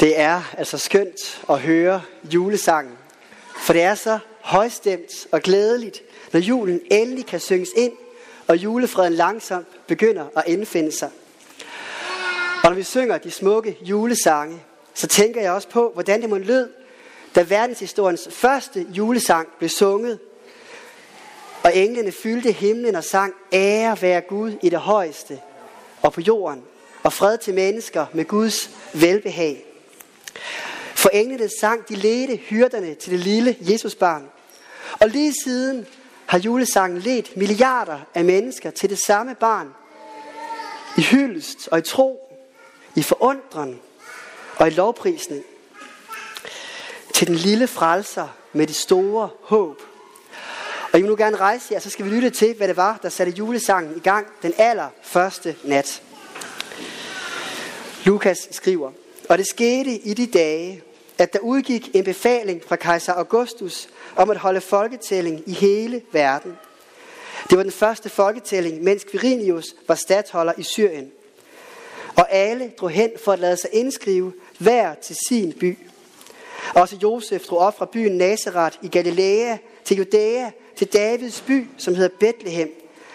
Det er altså skønt at høre julesangen, for det er så højstemt og glædeligt, når julen endelig kan synges ind, og julefreden langsomt begynder at indfinde sig. Og når vi synger de smukke julesange, så tænker jeg også på, hvordan det må lød, da verdenshistoriens første julesang blev sunget, og englene fyldte himlen og sang, ære være Gud i det højeste og på jorden, og fred til mennesker med Guds velbehag. For englene sang, de ledte hyrderne til det lille Jesusbarn. Og lige siden har julesangen ledt milliarder af mennesker til det samme barn. I hyldest og i tro, i forundren og i lovprisning. Til den lille frelser med det store håb. Og I vil nu gerne rejse jer, så skal vi lytte til, hvad det var, der satte julesangen i gang den allerførste nat. Lukas skriver, og det skete i de dage, at der udgik en befaling fra kejser Augustus om at holde folketælling i hele verden. Det var den første folketælling, mens Quirinius var stattholder i Syrien. Og alle drog hen for at lade sig indskrive hver til sin by. Også Josef drog op fra byen Nazareth i Galilea til Judæa, til Davids by, som hedder Bethlehem,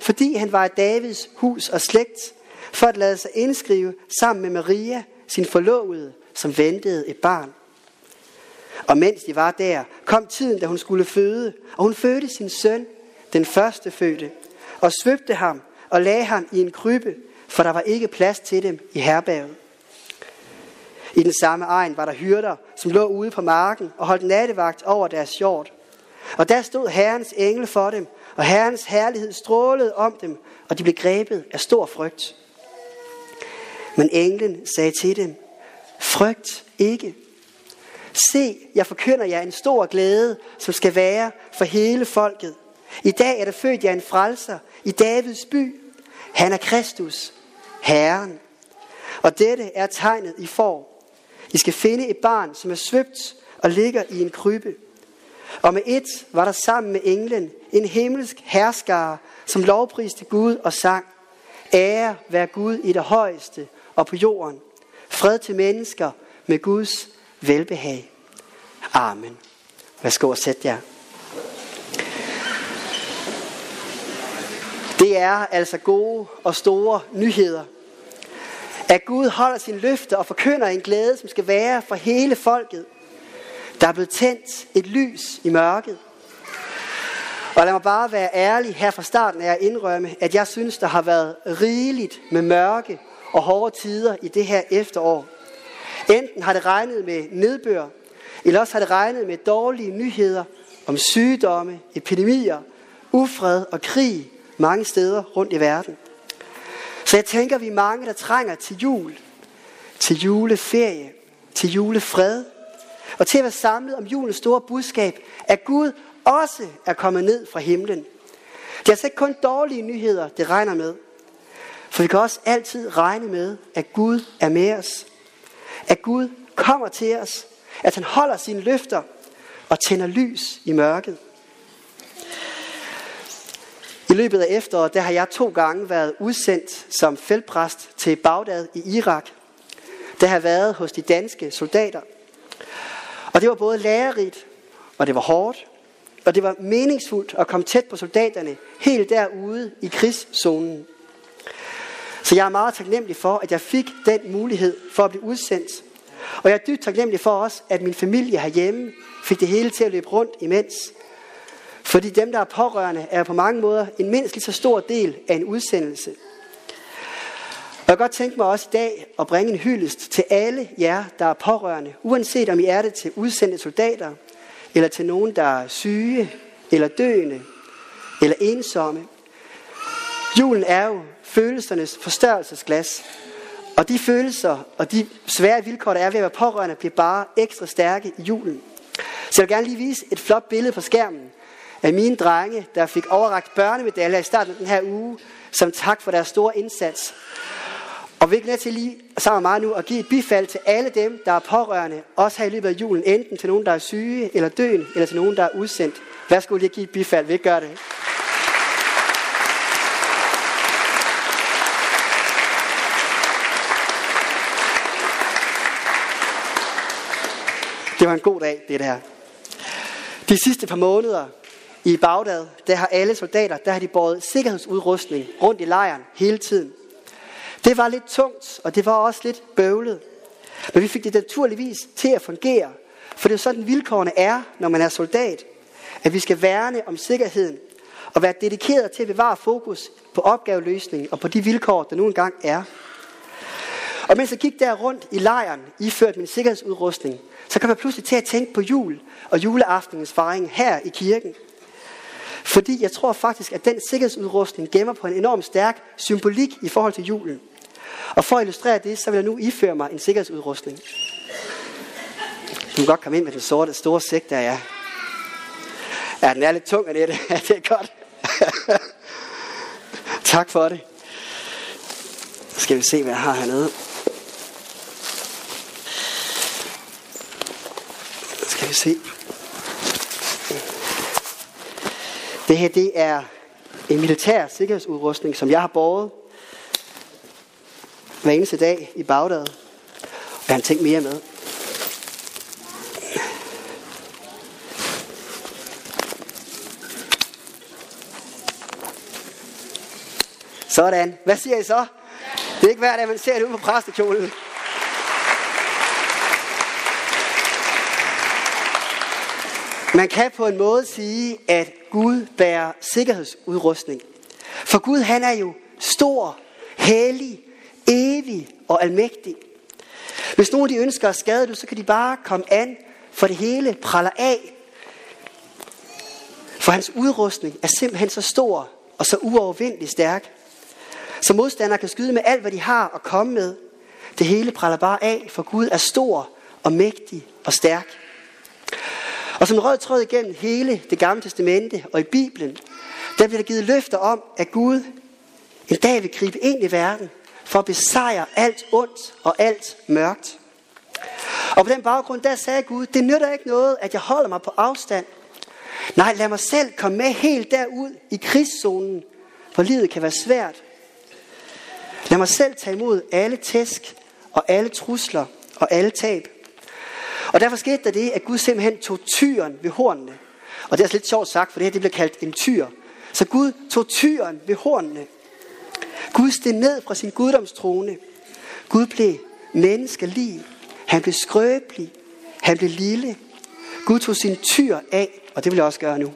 fordi han var i Davids hus og slægt, for at lade sig indskrive sammen med Maria, sin forlovede, som ventede et barn. Og mens de var der, kom tiden, da hun skulle føde, og hun fødte sin søn, den første fødte, og svøbte ham og lagde ham i en krybbe, for der var ikke plads til dem i herberget. I den samme egen var der hyrder, som lå ude på marken og holdt nattevagt over deres hjort. Og der stod Herrens engel for dem, og Herrens herlighed strålede om dem, og de blev grebet af stor frygt. Men englen sagde til dem, frygt ikke. Se, jeg forkynder jer en stor glæde, som skal være for hele folket. I dag er der født jer en frelser i Davids by. Han er Kristus, Herren. Og dette er tegnet, I får. I skal finde et barn, som er svøbt og ligger i en krybbe. Og med et var der sammen med englen en himmelsk herskare, som lovpriste Gud og sang. Ære være Gud i det højeste og på jorden. Fred til mennesker med Guds velbehag. Amen. Værsgo og sæt jer. Det er altså gode og store nyheder. At Gud holder sin løfte og forkynder en glæde, som skal være for hele folket. Der er blevet tændt et lys i mørket. Og lad mig bare være ærlig her fra starten af at indrømme, at jeg synes, der har været rigeligt med mørke og hårde tider i det her efterår. Enten har det regnet med nedbør, eller også har det regnet med dårlige nyheder om sygdomme, epidemier, ufred og krig mange steder rundt i verden. Så jeg tænker, vi er mange, der trænger til jul, til juleferie, til julefred, og til at være samlet om julens store budskab, at Gud også er kommet ned fra himlen. Det er altså ikke kun dårlige nyheder, det regner med. For vi kan også altid regne med, at Gud er med os. At Gud kommer til os. At han holder sine løfter og tænder lys i mørket. I løbet af efteråret, der har jeg to gange været udsendt som feltpræst til Bagdad i Irak. Der har været hos de danske soldater. Og det var både lærerigt, og det var hårdt, og det var meningsfuldt at komme tæt på soldaterne, helt derude i krigszonen. Så jeg er meget taknemmelig for, at jeg fik den mulighed for at blive udsendt. Og jeg er dybt taknemmelig for også, at min familie herhjemme fik det hele til at løbe rundt imens. Fordi dem, der er pårørende, er på mange måder en mindst lige så stor del af en udsendelse. Og jeg kan godt tænke mig også i dag at bringe en hyldest til alle jer, der er pårørende, uanset om I er det til udsendte soldater, eller til nogen, der er syge, eller døende, eller ensomme. Julen er jo følelsernes forstørrelsesglas. Og de følelser og de svære vilkår, der er ved at være pårørende, bliver bare ekstra stærke i julen. Så jeg vil gerne lige vise et flot billede på skærmen af mine drenge, der fik overragt børnemedaljer i starten af den her uge, som tak for deres store indsats. Og vi er til lige sammen med mig nu at give et bifald til alle dem, der er pårørende, også her i løbet af julen, enten til nogen, der er syge eller døende, eller til nogen, der er udsendt. Værsgo lige at give et bifald, vi gør det. Det var en god dag, det der. De sidste par måneder i Bagdad, der har alle soldater, der har de båret sikkerhedsudrustning rundt i lejren hele tiden. Det var lidt tungt, og det var også lidt bøvlet. Men vi fik det naturligvis til at fungere, for det er jo sådan vilkårene er, når man er soldat. At vi skal værne om sikkerheden og være dedikeret til at bevare fokus på opgaveløsningen og på de vilkår, der nu engang er. Og mens jeg gik der rundt i lejren, iført min sikkerhedsudrustning, så kom jeg pludselig til at tænke på jul og juleaftenens fejring her i kirken. Fordi jeg tror faktisk, at den sikkerhedsudrustning gemmer på en enorm stærk symbolik i forhold til julen. Og for at illustrere det, så vil jeg nu iføre mig en sikkerhedsudrustning. Du kan godt komme ind med den sorte, store sæk, der er. Ja, den er lidt tung, Annette. Ja, det er godt. tak for det. Så skal vi se, hvad jeg har hernede. Skal vi se. Det her, det er en militær sikkerhedsudrustning, som jeg har båret hver eneste dag i Bagdad. Og jeg har tænkt mere med. Sådan. Hvad siger I så? Det er ikke hver dag, man ser det ude på præstekjolen. Man kan på en måde sige, at Gud bærer sikkerhedsudrustning. For Gud han er jo stor, hellig, evig og almægtig. Hvis nogen de ønsker at skade dig, så kan de bare komme an, for det hele praller af. For hans udrustning er simpelthen så stor og så uovervindelig stærk. Så modstandere kan skyde med alt, hvad de har at komme med. Det hele praller bare af, for Gud er stor og mægtig og stærk. Og som rød tråd igennem hele det gamle testamente og i Bibelen, der bliver der givet løfter om, at Gud en dag vil gribe ind i verden for at besejre alt ondt og alt mørkt. Og på den baggrund, der sagde Gud, det nytter ikke noget, at jeg holder mig på afstand. Nej, lad mig selv komme med helt derud i krigszonen, hvor livet kan være svært. Lad mig selv tage imod alle tæsk og alle trusler og alle tab. Og derfor skete der det, at Gud simpelthen tog tyren ved hornene. Og det er altså lidt sjovt sagt, for det her det bliver kaldt en tyr. Så Gud tog tyren ved hornene. Gud steg ned fra sin guddomstrone. Gud blev menneskelig. Han blev skrøbelig. Han blev lille. Gud tog sin tyr af, og det vil jeg også gøre nu.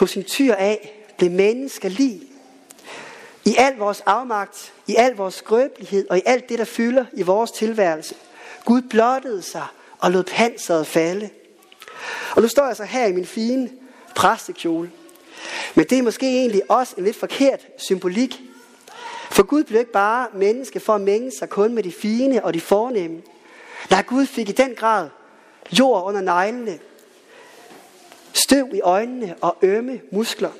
Tog sin tyr af, blev menneskelig. I al vores afmagt, i al vores skrøbelighed og i alt det, der fylder i vores tilværelse. Gud blottede sig og lod panseret falde. Og nu står jeg så her i min fine præstekjole. Men det er måske egentlig også en lidt forkert symbolik. For Gud blev ikke bare menneske for at mænge sig kun med de fine og de fornemme. Nej, Gud fik i den grad jord under neglene, støv i øjnene og ømme muskler.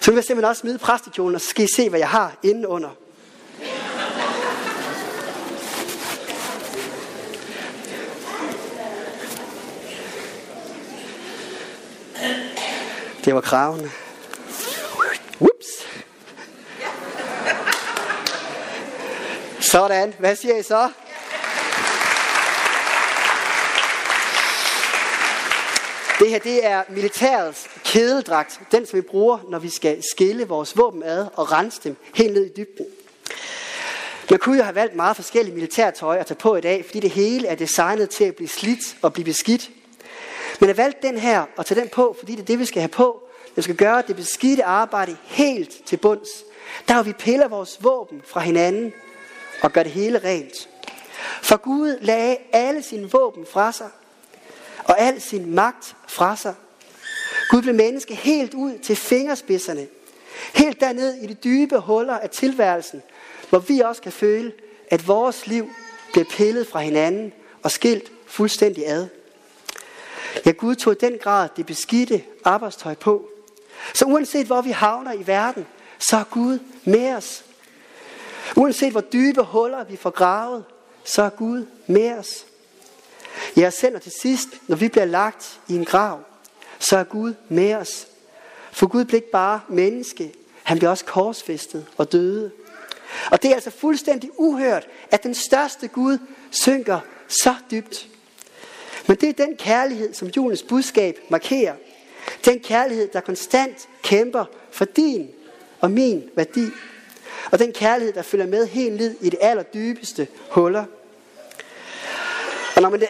Så vil jeg simpelthen også smide præstekjolen, og så skal I se, hvad jeg har inde under. Det var kraven. Whoops. Sådan. Hvad siger I så? Det her det er militærets kædeldragt, den som vi bruger, når vi skal skille vores våben ad og rense dem helt ned i dybden. Man kunne jo have valgt meget forskellige militærtøj at tage på i dag, fordi det hele er designet til at blive slidt og blive beskidt. Men jeg valgte den her og tage den på, fordi det er det, vi skal have på. Det skal gøre det beskidte arbejde helt til bunds. Der hvor vi piller vores våben fra hinanden og gør det hele rent. For Gud lagde alle sine våben fra sig og al sin magt fra sig. Gud blev menneske helt ud til fingerspidserne. Helt derned i de dybe huller af tilværelsen, hvor vi også kan føle, at vores liv bliver pillet fra hinanden og skilt fuldstændig ad. Ja, Gud tog i den grad det beskidte arbejdstøj på. Så uanset hvor vi havner i verden, så er Gud med os. Uanset hvor dybe huller vi får gravet, så er Gud med os. Ja, selv og til sidst, når vi bliver lagt i en grav, så er Gud med os. For Gud bliver ikke bare menneske, han blev også korsfæstet og døde. Og det er altså fuldstændig uhørt, at den største Gud synker så dybt. Men det er den kærlighed, som julens budskab markerer. Den kærlighed, der konstant kæmper for din og min værdi. Og den kærlighed, der følger med helt ned i det allerdybeste huller. Og når man, da,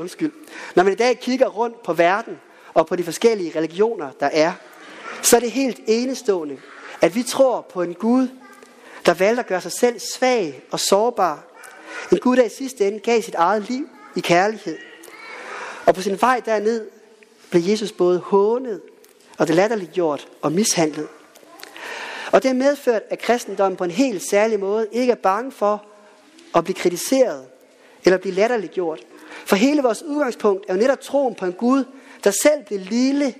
undskyld, når man i dag kigger rundt på verden og på de forskellige religioner, der er, så er det helt enestående, at vi tror på en Gud, der valgte at gøre sig selv svag og sårbar. En Gud, der i sidste ende gav sit eget liv i kærlighed. Og på sin vej derned blev Jesus både hånet og det latterliggjort og mishandlet. Og det har medført, at kristendommen på en helt særlig måde ikke er bange for at blive kritiseret eller blive latterliggjort. For hele vores udgangspunkt er jo netop troen på en Gud, der selv blev lille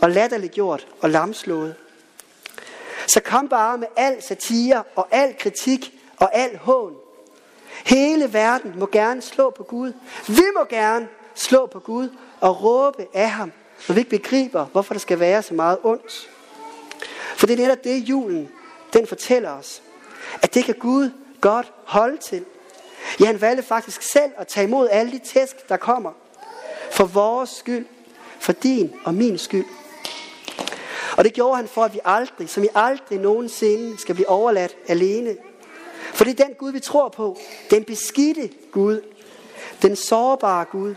og latterliggjort og lamslået. Så kom bare med al satire og al kritik og al hån. Hele verden må gerne slå på Gud. Vi må gerne slå på Gud og råbe af ham, når vi ikke begriber, hvorfor der skal være så meget ondt. For det er netop det, julen den fortæller os. At det kan Gud godt holde til. Ja, han valgte faktisk selv at tage imod alle de tæsk, der kommer. For vores skyld. For din og min skyld. Og det gjorde han for, at vi aldrig, som i aldrig nogensinde, skal blive overladt alene. For det er den Gud, vi tror på. Den beskidte Gud. Den sårbare Gud.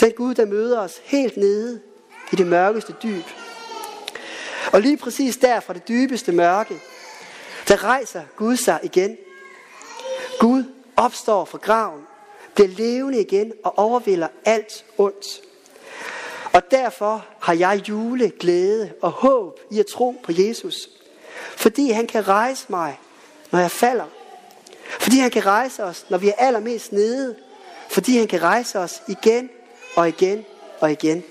Den Gud, der møder os helt nede i det mørkeste dyb. Og lige præcis der fra det dybeste mørke, der rejser Gud sig igen. Gud opstår fra graven, bliver levende igen og overvinder alt ondt. Og derfor har jeg jule, glæde og håb i at tro på Jesus. Fordi han kan rejse mig, når jeg falder. Fordi han kan rejse os, når vi er allermest nede. Fordi han kan rejse os igen og igen og igen.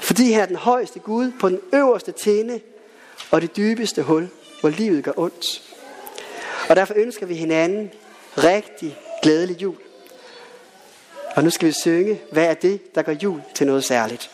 Fordi han er den højeste Gud på den øverste tinde og det dybeste hul, hvor livet gør ondt. Og derfor ønsker vi hinanden rigtig glædelig jul. Og nu skal vi synge, hvad er det, der gør jul til noget særligt.